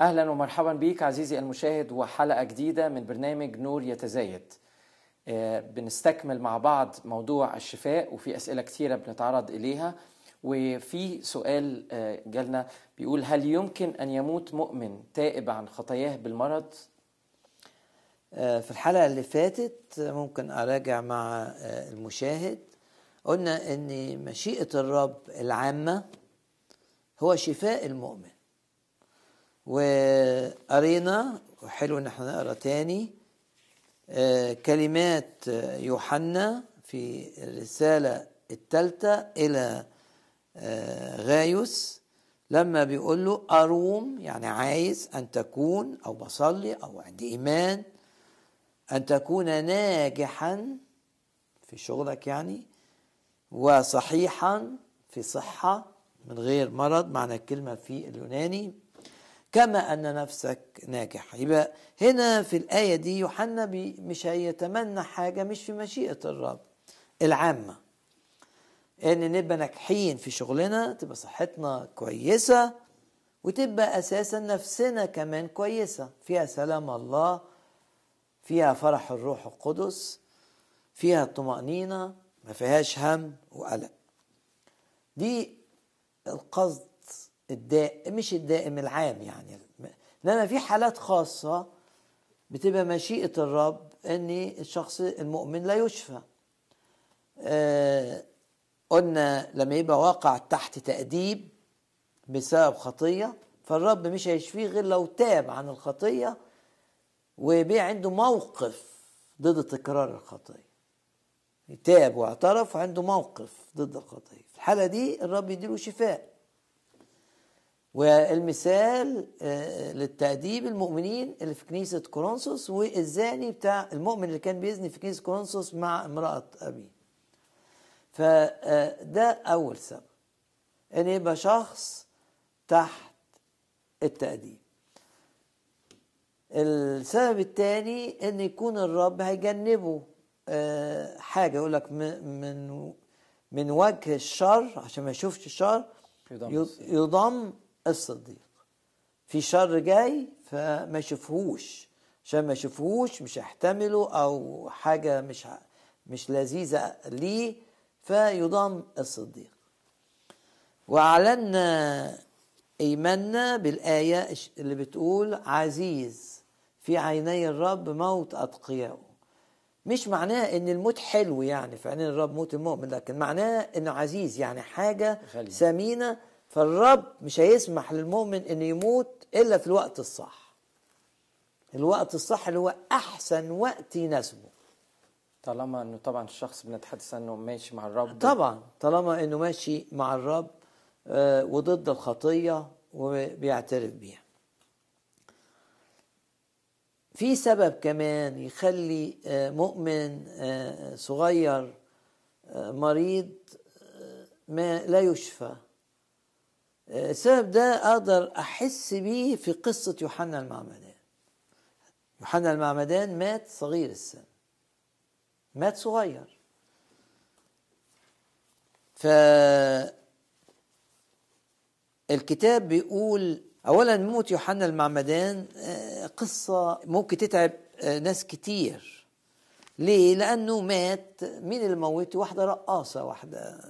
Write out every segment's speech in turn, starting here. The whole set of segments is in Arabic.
أهلا ومرحبا بيك عزيزي المشاهد وحلقة جديدة من برنامج نور يتزايد. آه، بنستكمل مع بعض موضوع الشفاء وفي أسئلة كثيره بنتعرض إليها. وفي سؤال آه، جالنا بيقول هل يمكن أن يموت مؤمن تائب عن خطاياه بالمرض؟ آه، في الحلقة اللي فاتت ممكن أراجع مع المشاهد. قلنا أن مشيئة الرب العامة هو شفاء المؤمن. وقرينا وحلو ان إحنا نقرأ تاني آه، كلمات آه، يوحنا في الرسالة الثالثة إلى آه، غايوس. لما بيقول له أروم يعني عايز أن تكون أو بصلي أو عندي إيمان أن تكون ناجحا في شغلك يعني وصحيحا في صحة من غير مرض معنى الكلمة في اليوناني. كما أن نفسك ناجح يبقى هنا في الآية دي يوحنا مش هيتمنى حاجة مش في مشيئة الرب العامة. إن نبقى ناجحين في شغلنا تبقى صحتنا كويسة وتبقى أساسا نفسنا كمان كويسة. فيها سلام الله فيها فرح الروح القدس فيها طمأنينة ما فيهاش هم وقلق. دي القصد الدائم مش الدائم العام يعني. إنما في حالات خاصة بتبقى مشيئة الرب إن الشخص المؤمن لا يشفى. آه قلنا لما يبقى واقع تحت تأديب بسبب خطية فالرب مش هيشفيه غير لو تاب عن الخطية ويبقى عنده موقف ضد تكرار الخطية. تاب واعترف وعنده موقف ضد الخطية. في الحالة دي الرب يديله شفاء. والمثال آه، للتأديب المؤمنين اللي في كنيسة كورنثوس والزاني بتاع المؤمن اللي كان بيزني في كنيسة كورنثوس مع امرأة أبيه فده أول سبب إن يبقى شخص تحت التأديب. السبب الثاني إن يكون الرب هيجنبه آه، حاجة يقول لك من من وجه الشر عشان ما يشوفش الشر يضم يض- يضم الصديق. في شر جاي فما يشوفهوش. عشان ما يشوفهوش مش هيحتمله أو حاجة مش مش لذيذة ليه فيضم الصديق. وأعلنا إيماننا بالآية اللي بتقول عزيز في عيني الرب موت اتقيائه مش معناه إن الموت حلو يعني في عينين الرب موت المؤمن لكن معناه إنه عزيز يعني حاجة غالية. ثمينة فالرب مش هيسمح للمؤمن انه يموت إلا في الوقت الصح. الوقت الصح اللي هو أحسن وقت يناسبه. طالما إنه طبعا الشخص بنتحدث انه ماشي مع الرب. طبعا طالما إنه ماشي مع الرب آه، وضد الخطية وبيعترف بيها. في سبب كمان يخلي آه، مؤمن آه، صغير مريض ما لا يشفى. السبب ده أقدر أحس بيه في قصة يوحنا المعمدان. يوحنا المعمدان مات صغير السن. مات صغير. ف الكتاب بيقول اولا موت يوحنا المعمدان آه، قصة ممكن تتعب آه، ناس كتير. ليه؟ لأنه مات مين اللي موته واحدة رقاصة واحدة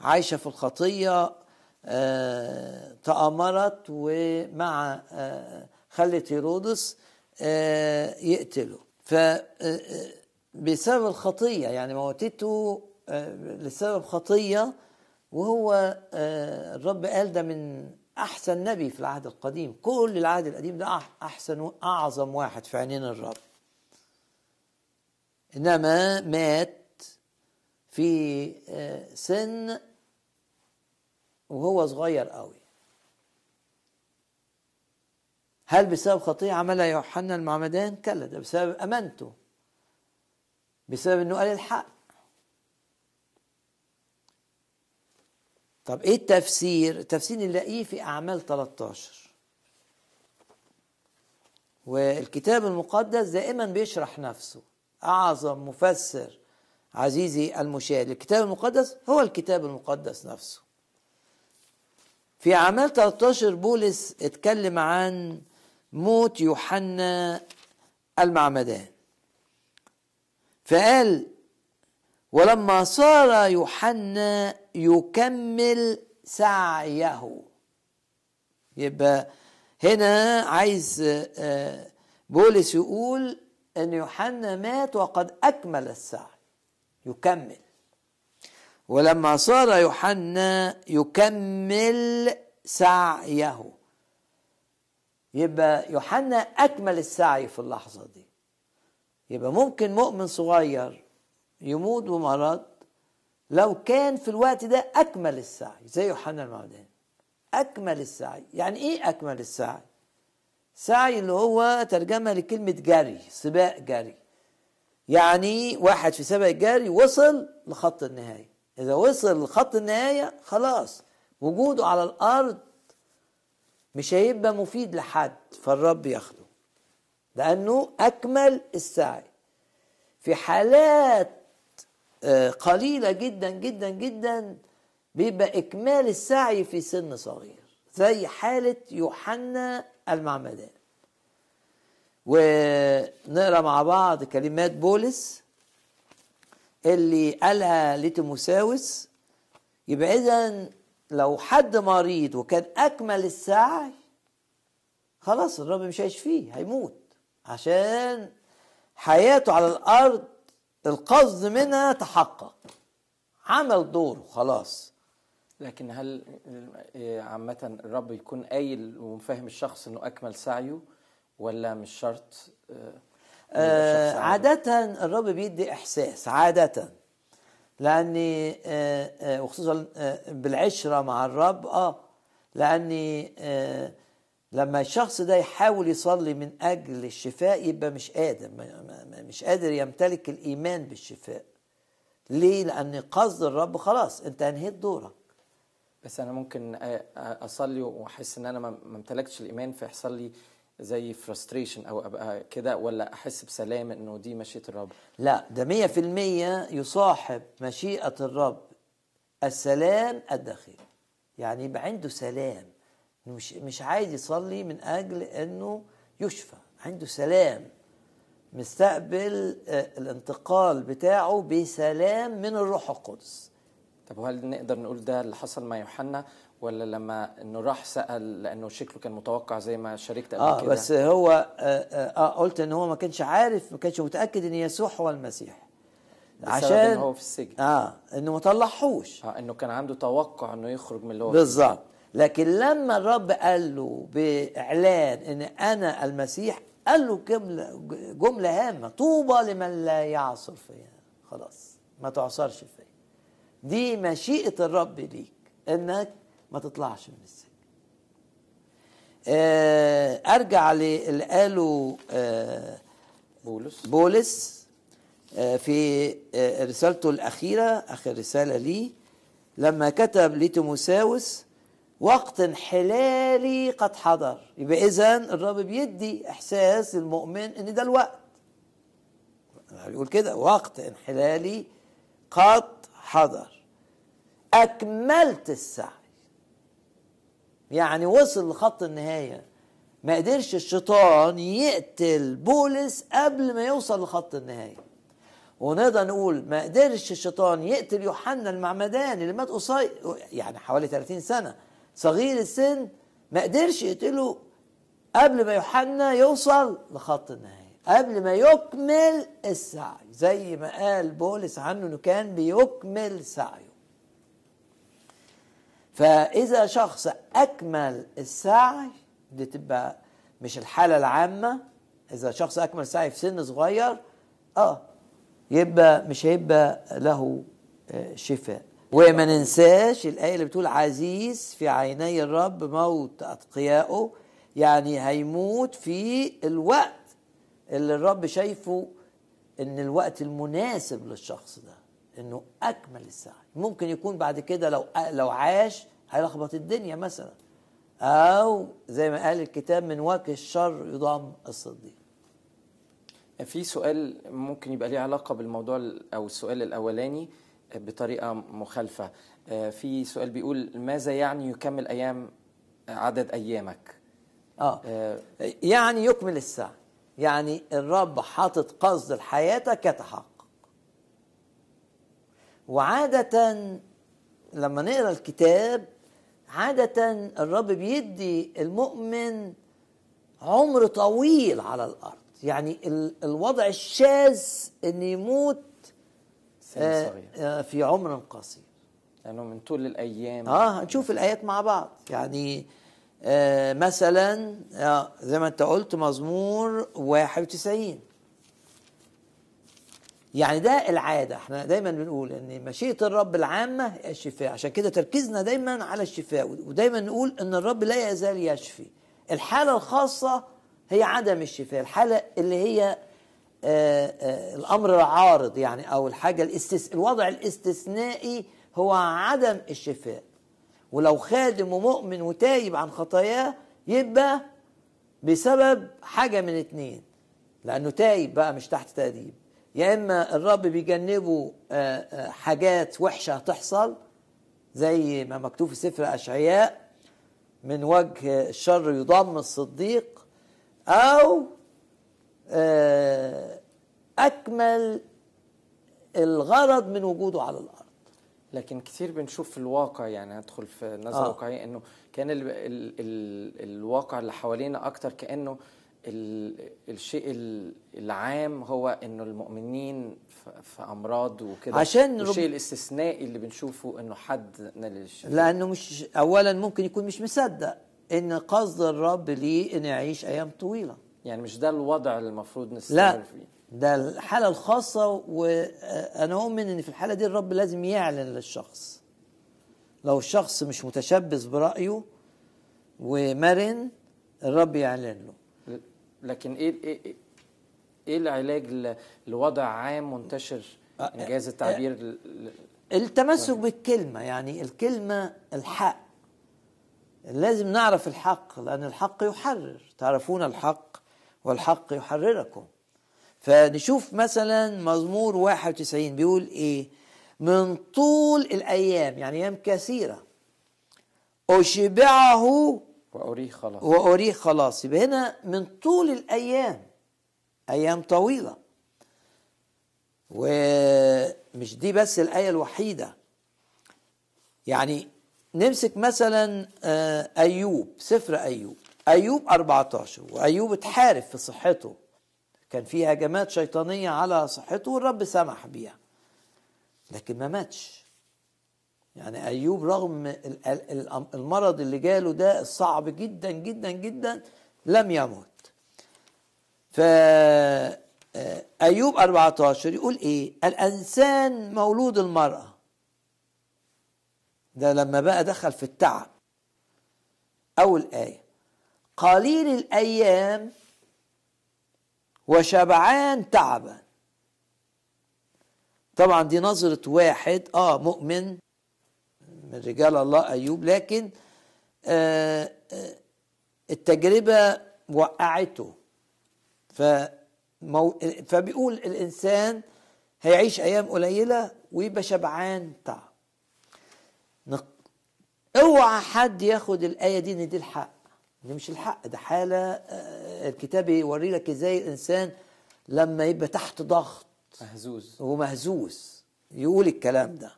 عايشة في الخطية آه، تأمرت ومع آه، خلت هيرودس آه، يقتله ف آه، آه، بسبب الخطية يعني موتته لسبب خطية وهو الرب قال ده من أحسن نبي في العهد القديم. كل العهد القديم ده أح- أحسن وأعظم واحد في عينين الرب. إنما مات في سن وهو صغير قوي. هل بسبب خطية عملها يوحنا المعمدان؟ كلا ده بسبب أمانته. بسبب إنه قال الحق. طب إيه التفسير؟ التفسير نلاقيه في أعمال 13 والكتاب المقدس دائما بيشرح نفسه. أعظم مفسر عزيزي المشاهد. الكتاب المقدس هو الكتاب المقدس نفسه. في أعمال 13 بولس اتكلم عن موت يوحنا المعمدان. فقال ولما صار يوحنا يكمل سعيه. يبقى هنا عايز آه، بولس يقول إن يوحنا مات وقد أكمل السعي يكمل. ولما صار يوحنا يكمل سعيه. يبقى يوحنا أكمل السعي في اللحظة دي. يبقى ممكن مؤمن صغير يموت بمرض لو كان في الوقت ده أكمل السعي زي يوحنا المعمدان أكمل السعي. يعني إيه أكمل السعي؟ سعي اللي هو ترجمة لكلمة جري سباق جري. يعني واحد في سباق الجري وصل لخط النهاية. إذا وصل لخط النهاية خلاص. وجوده على الأرض مش هيبقى مفيد لحد فالرب ياخده. لأنه أكمل السعي. في حالات آه، قليلة جدا جدا جدا بيبقى إكمال السعي في سن صغير. زي حالة يوحنا المعمدان. ونقرأ مع بعض كلمات بولس. اللي قالها لتيموساوس. يبقى إذا لو حد مريض وكان أكمل السعي خلاص الرب مش هيشفيه هيموت. عشان حياته على الأرض القصد منها تحقق. عمل دوره خلاص. لكن هل عامة الرب يكون قايل ومفهم الشخص إنه أكمل سعيه ولا مش شرط؟ آه،؟ عادة الرب بيدي إحساس عادة لأني آه آه وخصوصا آه بالعشرة مع الرب آه لأني آه لما الشخص ده يحاول يصلي من أجل الشفاء يبقى مش قادر مش قادر يمتلك الإيمان بالشفاء ليه؟ لأن قصد الرب خلاص أنت أنهيت دورك بس أنا ممكن آه، أصلي وأحس إن أنا ما امتلكتش الإيمان فيحصل لي زي فرستريشن أو ابقى كده ولا أحس بسلام إنه دي مشيئة الرب؟ لا ده مية في المية يصاحب مشيئة الرب. السلام الداخلي. يعني يبقى عنده سلام. مش مش عايز يصلي من أجل أنه يشفى. عنده سلام. مستقبل آه، الانتقال بتاعه بسلام من الروح القدس. طب وهل نقدر نقول ده اللي حصل مع يوحنا؟ ولا لما إنه راح سأل لأنه شكله كان متوقع زي ما شاركت قبل آه كده؟ بس هو آه, آه, آه قلت ان هو ما كانش عارف ما كانش متأكد إن يسوع هو المسيح. بسبب إن هو في السجن. آه إنه ما طلعهوش. آه إنه كان عنده توقع إنه يخرج من اللي هو. بالظبط. لكن لما الرب قال له بإعلان إن أنا المسيح قال له جملة جملة هامة طوبى لمن لا يعصر فيها. خلاص ما تعصرش فيا. دي مشيئة الرب ليك إنك ما تطلعش من السجن. آه أرجع للي قاله آه بولس. بولس آه، في رسالته الأخيرة آخر رسالة ليه لما كتب لتيموساوس وقت انحلالي قد حضر. يبقى إذا الرب بيدي إحساس للمؤمن إن ده الوقت. بيقول كده وقت انحلالي قد حضر. أكملت السعي. يعني وصل لخط النهاية. ما قدرش الشيطان يقتل بولس قبل ما يوصل لخط النهاية. ونقدر نقول ما قدرش الشيطان يقتل يوحنا المعمدان اللي مات قصير يعني حوالي 30 سنة. صغير السن ما قدرش يقتله قبل ما يوحنا يوصل لخط النهاية. قبل ما يكمل السعي. زي ما قال بولس عنه إنه كان بيكمل سعيه. فإذا شخص أكمل السعي دي تبقى مش الحالة العامة. إذا شخص أكمل سعي في سن صغير آه يبقى مش هيبقى له آه، شفاء. وما ننساش الآية اللي بتقول عزيز في عيني الرب موت أتقيائه يعني هيموت في الوقت اللي الرب شايفه إن الوقت المناسب للشخص ده إنه أكمل السعي. ممكن يكون بعد كده لو لو عاش هيلخبط الدنيا مثلا. أو زي ما قال الكتاب من وجه الشر يضام الصديق. في سؤال ممكن يبقى ليه علاقة بالموضوع ال- أو السؤال الأولاني بطريقة مخالفة. آه، في سؤال بيقول ماذا يعني يكمل أيام عدد أيامك؟ آه. آه، يعني يكمل السعي يعني الرب حاطط قصد لحياتك يتحقق وعادة لما نقرأ الكتاب عادة الرب بيدي المؤمن عمر طويل على الأرض. يعني ال- الوضع الشاذ أن يموت سن آه، صغير. آه، في عمر قصير. لأنه من طول الأيام. آه هنشوف الآيات مع بعض. يعني آه مثلا آه زي ما أنت قلت مزمور 91 يعني ده العادة. إحنا دايما بنقول إن مشيئة الرب العامة هي الشفاء. عشان كده تركيزنا دايما على الشفاء. ودايما نقول إن الرب لا يزال يشفي. الحالة الخاصة هي عدم الشفاء. الحالة اللي هي آه آه الأمر العارض يعني أو الحاجة الاستس... الوضع الاستثنائي هو عدم الشفاء. ولو خادم ومؤمن وتايب عن خطاياه يبقى بسبب حاجة من اتنين. لأنه تايب بقى مش تحت تأديب. يا إما الرب بيجنبه آه، آه، حاجات وحشة هتحصل زي ما مكتوب في سفر أشعياء من وجه الشر يضم الصديق أو آه، أكمل الغرض من وجوده على الأرض لكن كتير بنشوف في الواقع يعني هدخل في نظرة آه. واقعية إنه كان ال ال ال الواقع اللي حوالينا أكتر كأنه الشيء ال- العام هو إنه المؤمنين في, أمراض وكده. عشان رب- الشيء الاستثنائي اللي بنشوفه إنه حد نال الشفاء. لأنه مش اولا ممكن يكون مش مصدق إن قصد الرب ليه ان يعيش أيام طويلة. يعني مش ده الوضع اللي المفروض نستمر فيه. ده الحالة الخاصة وأنا أؤمن إن في الحالة دي الرب لازم يعلن للشخص. لو الشخص مش متشبث برأيه ومرن الرب يعلن له. لكن إيه إيه إيه, إيه العلاج لوضع عام منتشر آه، انجاز التعبير ل- التمسك بالكلمة يعني الكلمة الحق. لازم نعرف الحق لأن الحق يحرر. تعرفون الحق والحق يحرركم. فنشوف مثلا مزمور 91 بيقول إيه؟ من طول الأيام يعني أيام كثيرة أشبعه واريه خلاص. وأريه خلاص. يبقى هنا من طول الأيام أيام طويلة. ومش دي بس الآية الوحيدة. يعني نمسك مثلا آه، أيوب سفر أيوب. أيوب 14 وأيوب اتحارب في صحته. كان في هجمات شيطانية على صحته والرب سمح بيها. لكن ما ماتش. يعني أيوب رغم ال- ال- ال- المرض اللي جاله ده الصعب جدا جدا جدا لم يمت ف آه، أيوب 14 يقول إيه؟ الإنسان مولود المرأة. ده لما بقى دخل في التعب. أول آية. قليل الأيام وشبعان تعبا. طبعا دي نظرة واحد آه مؤمن من رجال الله أيوب لكن آه آه التجربة وقعته. فمو فبيقول الإنسان هيعيش أيام قليلة ويبقى شبعان تعب اوعى حد ياخد الآية دي إن دي الحق. دي مش الحق ده حالة آه، الكتاب يوري لك إزاي الإنسان لما يبقى تحت ضغط مهزوز. ومهزوز. يقول الكلام ده.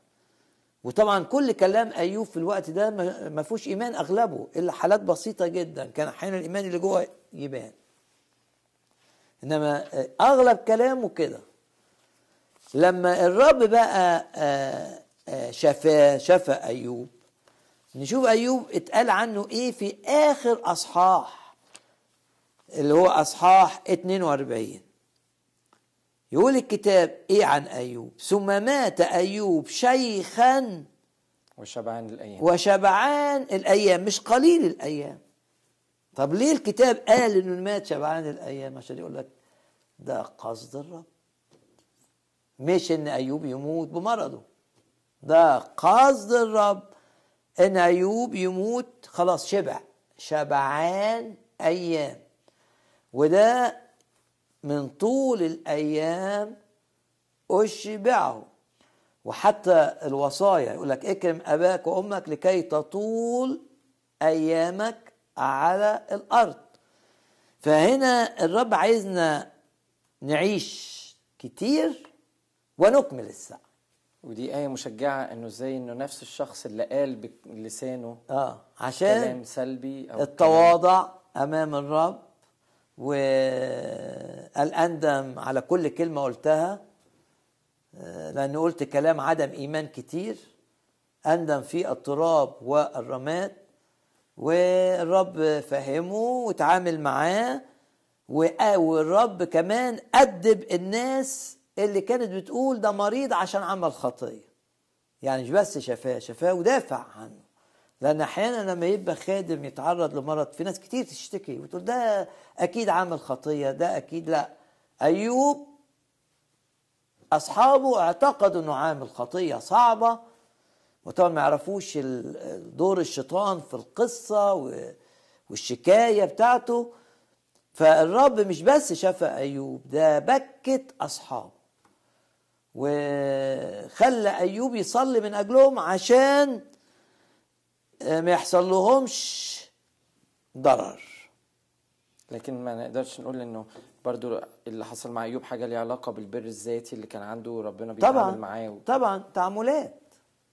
وطبعا كل كلام أيوب في الوقت ده ما فيهوش إيمان أغلبه إلا حالات بسيطة جدا. كان أحيانا الإيمان اللي جوه يبان. إنما أغلب كلامه كده. لما الرب بقى آه، آه، شفاه شفى أيوب نشوف أيوب اتقال عنه إيه في آخر أصحاح اللي هو أصحاح 42 يقول الكتاب إيه عن أيوب؟ ثم مات أيوب شيخا وشبعان الأيام. وشبعان الأيام مش قليل الأيام. طب ليه الكتاب قال إنه مات شبعان الأيام؟ عشان يقول لك ده قصد الرب. مش إن أيوب يموت بمرضه. ده قصد الرب إن أيوب يموت خلاص شبع. شبعان أيام. وده من طول الأيام أشبعه. وحتى الوصايا يقول لك اكرم أباك وأمك لكي تطول أيامك على الأرض. فهنا الرب عايزنا نعيش كتير ونكمل السعي. ودي آية مشجعة إنه إزاي إنه نفس الشخص اللي قال بلسانه آه عشان كلام سلبي أو التواضع أمام الرب. والأندم على كل كلمة قلتها آه، لأن قلت كلام عدم إيمان كتير أندم في التراب والرماد والرب فهمه وتعامل معاه والرب كمان أدب الناس اللي كانت بتقول ده مريض عشان عمل خطية. يعني مش بس شفاه شفاه ودافع عنه. لأن أحيانا لما يبقى خادم يتعرض لمرض في ناس كتير تشتكي وتقول ده أكيد عمل خطية ده أكيد لا. أيوب أصحابه اعتقدوا أنه عامل خطية صعبة وطبعا ما يعرفوش دور الشيطان في القصة و- والشكاية بتاعته. فالرب مش بس شفى أيوب ده بكت أصحابه. وخلى أيوب يصلي من أجلهم عشان ما يحصل لهمش ضرر. لكن ما نقدرش نقول إنه برضو اللي حصل مع أيوب حاجة ليها علاقة بالبر الذاتي اللي كان عنده ربنا بيتعامل طبعا معاه و... طبعا تعاملات.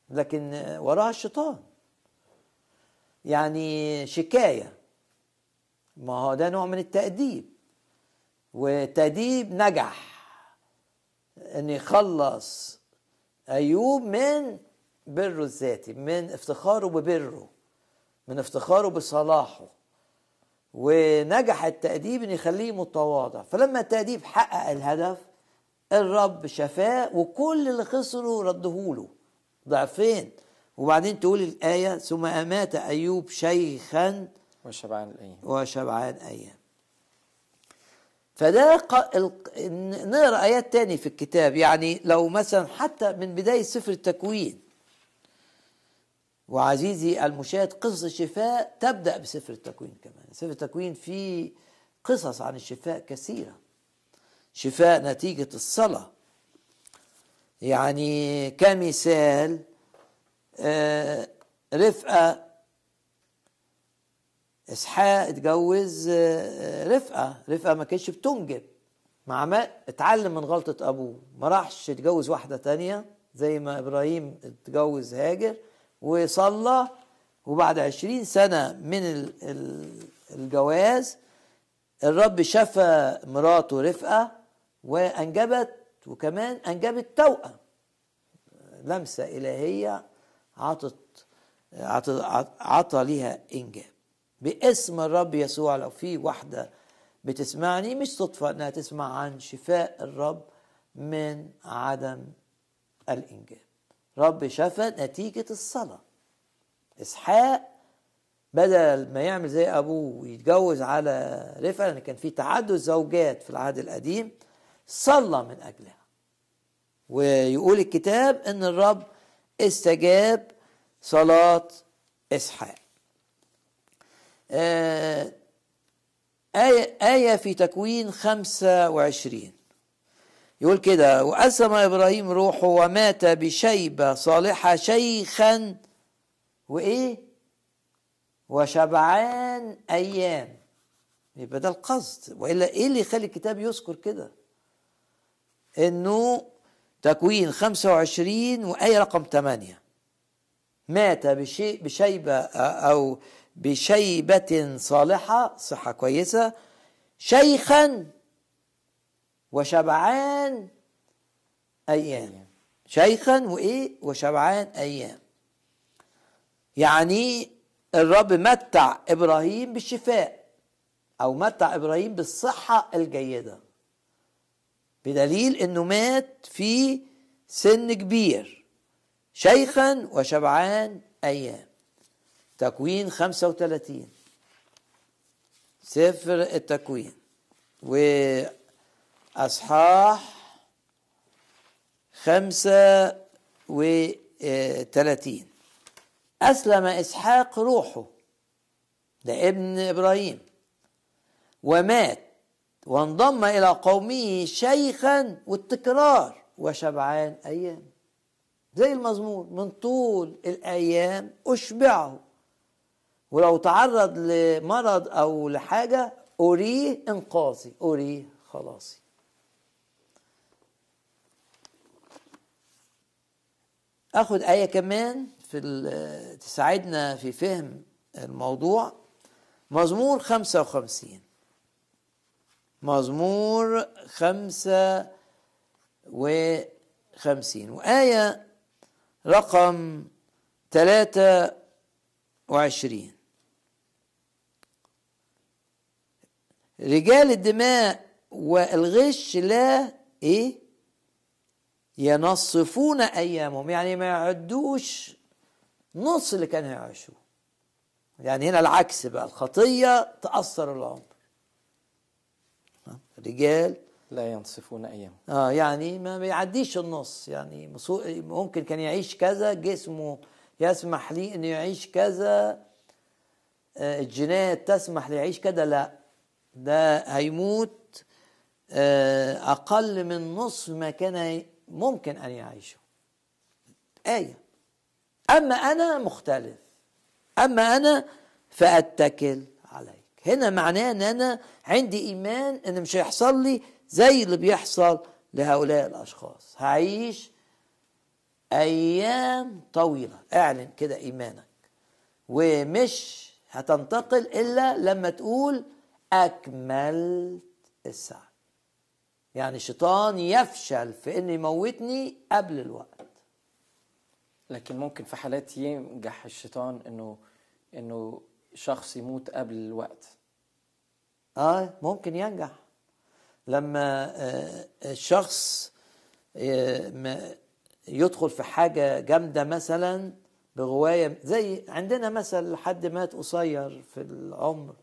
لكن وراها الشيطان. يعني شكاية. ما هو ده نوع من التأديب. والتأديب نجح. إن يخلص أيوب من بره الذاتي من افتخاره ببره من افتخاره بصلاحه. ونجح التأديب إن يخليه متواضع. فلما التأديب حقق الهدف الرب شفاه وكل اللي خسره ردهوله. ضعفين. وبعدين تقول الآية ثم أمات أيوب شيخا وشبعان الأيام. وشبعان أيام. فده ق... نقرأ آيات تاني في الكتاب. يعني لو مثلا حتى من بداية سفر التكوين وعزيزي المشاهد قصص الشفاء تبدأ بسفر التكوين كمان. سفر التكوين فيه قصص عن الشفاء كثيرة. شفاء نتيجة الصلاة. يعني كمثال آه، رفقة إسحاق اتجوز آه، رفقة. رفقة ما كانتش بتنجب. مع ما اتعلم من غلطة أبوه. ما راحش يتجوز واحدة تانية زي ما إبراهيم اتجوز هاجر. وصلى وبعد عشرين سنة من ال- ال- الجواز الرب شفى مراته رفقة وأنجبت وكمان أنجبت توأم. لمسة إلهية عطت عطى ليها إنجاب. باسم الرب يسوع لو في واحدة بتسمعني مش صدفة إنها تسمع عن شفاء الرب من عدم الإنجاب. رب شفى نتيجة الصلاة. إسحاق بدل ما يعمل زي أبوه ويتجوز على رفقه لأن كان في تعدد زوجات في العهد القديم صلى من أجلها. ويقول الكتاب إن الرب استجاب صلاة إسحاق. آه، آية, آية في تكوين خمسة وعشرين. يقول كده وأسم إبراهيم روحه ومات بشيبة صالحة شيخا وإيه؟ وشبعان أيام. يبقى ده القصد. وإلا إيه اللي يخلي الكتاب يذكر كده؟ إنه تكوين 25 وآية رقم 8 مات بشيء بشيبة أو بشيبة صالحة صحة كويسة شيخا وشبعان أيام. شيخا وإيه؟ وشبعان أيام. يعني الرب متع إبراهيم بالشفاء أو متع إبراهيم بالصحة الجيدة. بدليل إنه مات في سن كبير. شيخا وشبعان أيام. تكوين 35 سفر التكوين. واصحاح خمسة وثلاثين. أسلم إسحاق روحه. ده ابن إبراهيم. ومات وانضم إلى قومه شيخا والتكرار. وشبعان أيام. زي المزمور من طول الأيام أشبعه. ولو تعرض لمرض أو لحاجة أريه إنقاذي. أريه خلاصي. آخد آية كمان في تساعدنا في فهم الموضوع. مزمور 55 مزمور خمسة وخمسين. وآية رقم ثلاثة وعشرين. رجال الدماء والغش لا إيه؟ ينصفون أيامهم يعني ما يعدوش نص اللي كانوا يعيشوه. يعني هنا العكس بقى الخطية تأثر العمر رجال لا ينصفون أيام آه يعني ما بيعديش النص يعني ممكن كان يعيش كذا جسمه يسمح لي إنه يعيش كذا آه الجينات تسمح لي يعيش كذا؟ لا ده هيموت آه أقل من نصف ما كان ممكن أن يعيشوا. إيه أما أنا مختلف. أما أنا فأتكل عليك. هنا معناه إن أنا عندي إيمان إن مش هيحصل لي زي اللي بيحصل لهؤلاء الأشخاص. هعيش أيام طويلة. أعلن كده إيمانك. ومش هتنتقل إلا لما تقول أكملت السعي. يعني الشيطان يفشل في إنه يموتني قبل الوقت. لكن ممكن في حالات ينجح الشيطان إنه إنه شخص يموت قبل الوقت. آه ممكن ينجح. لما آه الشخص آه يدخل في حاجة جامدة مثلا بغواية زي عندنا مثل حد مات قصير في العمر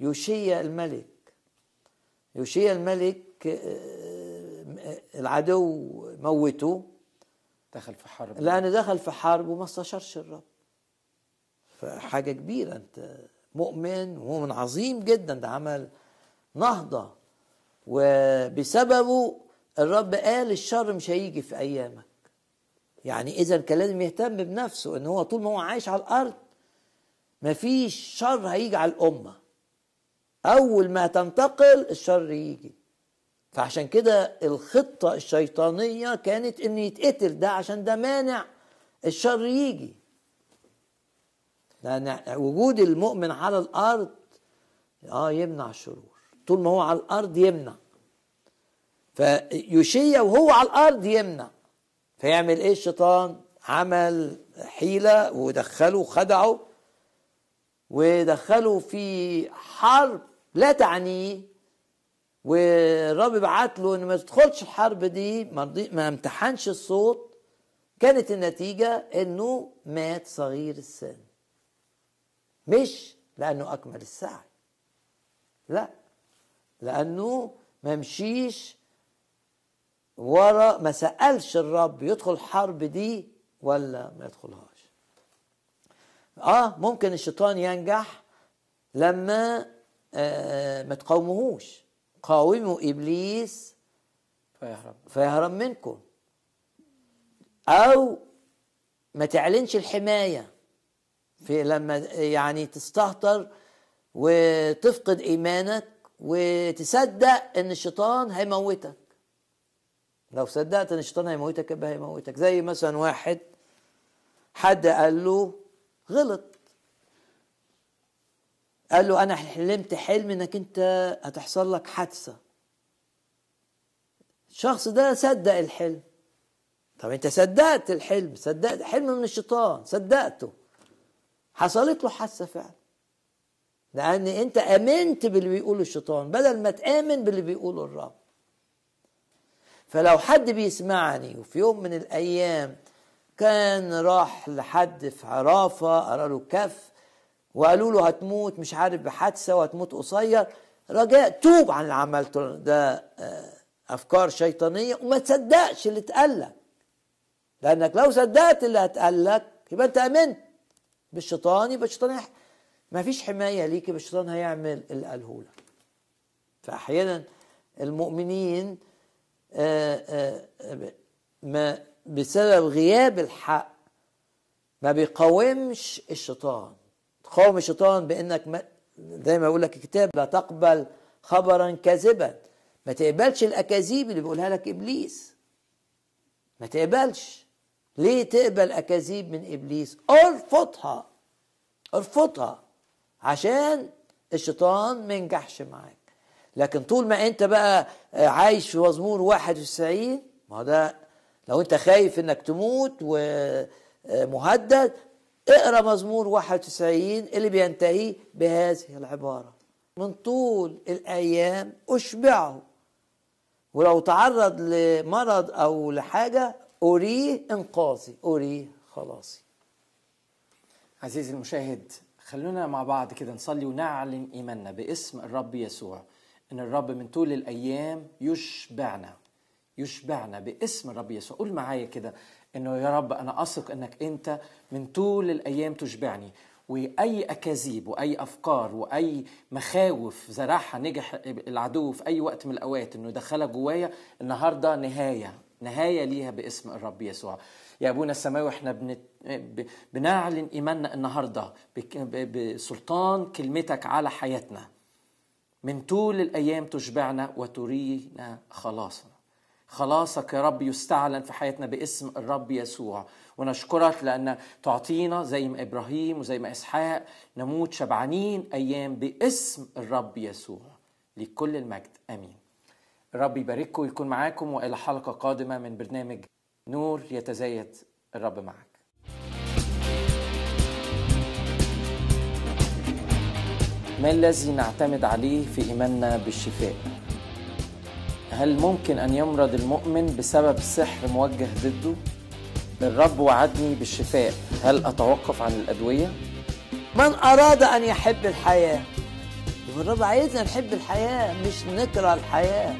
يوشيا الملك. يوشيا الملك العدو موته دخل في حرب. لأنه دخل في حرب وما استشارش الرب. فحاجة كبيرة أنت مؤمن ومؤمن عظيم جدا ده عمل نهضة. وبسببه الرب قال الشر مش هيجي في أيامك. يعني إذا كان لازم يهتم بنفسه إن هو طول ما هو عايش على الأرض مفيش شر هيجي على الأمة. أول ما تنتقل الشر يجي. فعشان كده الخطة الشيطانية كانت إن يتقتل. ده عشان ده مانع الشر يجي. لأن وجود المؤمن على الأرض آه يمنع الشرور. طول ما هو على الأرض يمنع. فيوشيا وهو على الأرض يمنع. فيعمل إيه الشيطان؟ عمل حيلة ودخله وخدعه ودخله في حرب لا تعنيه. والرب بعت له ان ما تدخلش الحرب دي ما امتحنش الصوت. كانت النتيجة إنه مات صغير السن. مش لأنه أكمل السعي. لا. لأنه ما مشيش ورا ما سألش الرب يدخل الحرب دي ولا ما يدخلهاش. آه ممكن الشيطان ينجح لما آه ما تقاوموهوش قاوموا إبليس فيهرب. فيهرب منكم. أو ما تعلنش الحماية. في لما يعني تستهتر وتفقد إيمانك وتصدق إن الشيطان هيموتك. لو صدقت إن الشيطان هيموتك يبقى هيموتك. زي مثلا واحد حد قال له غلط. قال له أنا حلمت حلم إنك أنت هتحصل لك حادثة. الشخص ده صدق الحلم. طب أنت صدقت الحلم؟ صدقت حلم من الشيطان صدقته. حصلت له حادثة فعلا. لأن أنت آمنت باللي بيقوله الشيطان بدل ما تآمن باللي بيقوله الرب. فلو حد بيسمعني وفي يوم من الأيام كان راح لحد في عرافة قرأ له كف وقالوا له هتموت مش عارف بحادثة وهتموت قصير. رجاء توب عن اللي عملته. ده أفكار شيطانية وما تصدقش اللي اتقال لك. لأنك لو صدقت اللي هتقال لك يبقى أنت آمنت. بالشيطان يبقى الشيطان ما فيش حماية ليك يبقى الشيطان هيعمل اللي قاله لك. فأحيانا المؤمنين آآ آآ ما بسبب غياب الحق ما بيقاومش الشيطان. تقاوم الشيطان بإنك ما زي ما يقول لك الكتاب لا تقبل خبرا كاذبا. ما تقبلش الأكاذيب اللي بيقولها لك إبليس. ما تقبلش. ليه تقبل أكاذيب من إبليس؟ ارفضها. ارفضها. عشان الشيطان ما ينجحش معاك. لكن طول ما أنت بقى عايش في مزمور 91 ما ده لو أنت خايف إنك تموت ومهدد اقرأ مزمور 91 اللي بينتهي بهذه العبارة. من طول الأيام أشبعه. ولو تعرض لمرض أو لحاجة أريه إنقاذي. أريه خلاصي. عزيزي المشاهد خلونا مع بعض كده نصلي ونعلن إيماننا باسم الرب يسوع إن الرب من طول الأيام يشبعنا يشبعنا باسم الرب يسوع. قول معايا كده إنه يا رب أنا أثق إنك أنت من طول الأيام تشبعني. وأي أكاذيب وأي أفكار وأي مخاوف زرعها نجح العدو في أي وقت من الأوقات إنه يدخلها جوايا النهارده نهاية نهاية ليها باسم الرب يسوع. يا أبونا السماوي إحنا بنت... بنعلن إيماننا النهارده بسلطان كلمتك على حياتنا. من طول الأيام تشبعنا وترينا خلاصنا خلاصك يا رب يستعلن في حياتنا باسم الرب يسوع. ونشكرك لأن تعطينا زي ما إبراهيم وزي ما إسحاق نموت شبعانين أيام باسم الرب يسوع. لكل المجد. أمين. الرب يبارككم ويكون معاكم وإلى حلقة قادمة من برنامج نور يتزايد الرب معك. ما الذي نعتمد عليه في إيماننا بالشفاء؟ هل ممكن أن يمرض المؤمن بسبب سحر موجه ضده؟ الرب وعدني بالشفاء هل أتوقف عن الأدوية؟ من أراد أن يحب الحياة الرب عايزنا نحب الحياة مش نكره الحياة